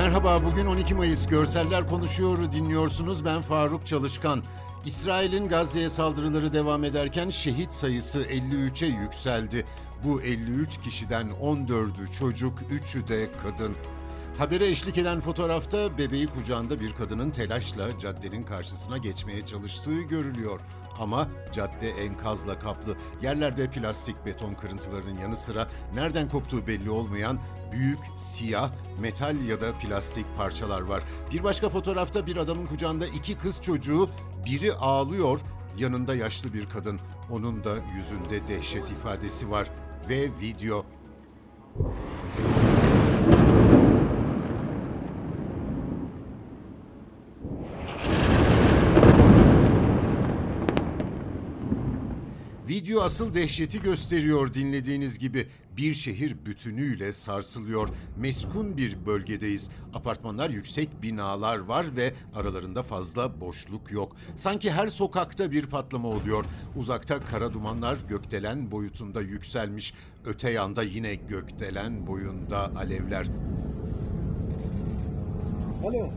Merhaba, bugün 12 Mayıs. Görseller konuşuyor, dinliyorsunuz. Ben Faruk Çalışkan. İsrail'in Gazze'ye saldırıları devam ederken şehit sayısı 53'e yükseldi. Bu 53 kişiden 14'ü çocuk, 3'ü de kadın. Habere eşlik eden fotoğrafta bebeği kucağında bir kadının telaşla caddenin karşısına geçmeye çalıştığı görülüyor. Ama cadde enkazla kaplı. Yerlerde plastik beton kırıntılarının yanı sıra nereden koptuğu belli olmayan büyük siyah metal ya da plastik parçalar var. Bir başka fotoğrafta bir adamın kucağında iki kız çocuğu, biri ağlıyor, yanında yaşlı bir kadın. Onun da yüzünde dehşet ifadesi var ve video. Video asıl dehşeti gösteriyor dinlediğiniz gibi. Bir şehir bütünüyle sarsılıyor. Meskun bir bölgedeyiz. Apartmanlar yüksek binalar var ve aralarında fazla boşluk yok. Sanki her sokakta bir patlama oluyor. Uzakta kara dumanlar gökdelen boyutunda yükselmiş. Öte yanda yine gökdelen boyunda alevler. Alo.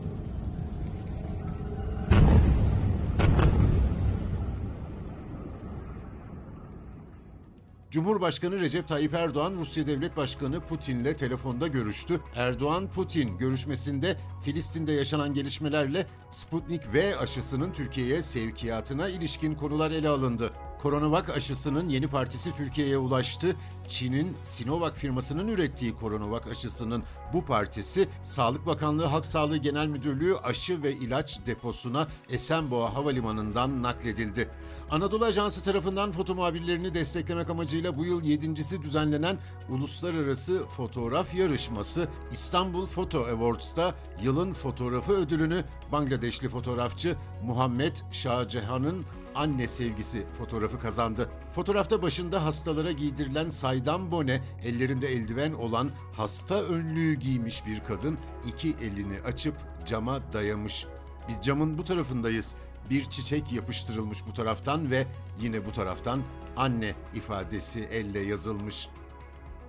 Cumhurbaşkanı Recep Tayyip Erdoğan Rusya Devlet Başkanı Putin'le telefonda görüştü. Erdoğan-Putin görüşmesinde Filistin'de yaşanan gelişmelerle Sputnik V aşısının Türkiye'ye sevkiyatına ilişkin konular ele alındı. Coronavac aşısının yeni partisi Türkiye'ye ulaştı. Çin'in Sinovac firmasının ürettiği Coronavac aşısının bu partisi Sağlık Bakanlığı Halk Sağlığı Genel Müdürlüğü aşı ve ilaç deposuna Esenboğa Havalimanı'ndan nakledildi. Anadolu Ajansı tarafından foto muhabirlerini desteklemek amacıyla bu yıl yedincisi düzenlenen Uluslararası Fotoğraf Yarışması İstanbul Photo Awards'ta yılın fotoğrafı ödülünü Bangladeşli fotoğrafçı Muhammed Şahcehan'ın anne sevgisi fotoğrafı kazandı. Fotoğrafta başında hastalara giydirilen saydam bone, ellerinde eldiven olan hasta önlüğü giymiş bir kadın iki elini açıp cama dayamış. Biz camın bu tarafındayız. Bir çiçek yapıştırılmış bu taraftan ve yine bu taraftan anne ifadesi elle yazılmış.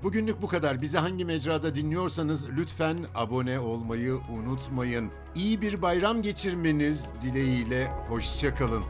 Bugünlük bu kadar. Bizi hangi mecrada dinliyorsanız lütfen abone olmayı unutmayın. İyi bir bayram geçirmeniz dileğiyle hoşçakalın.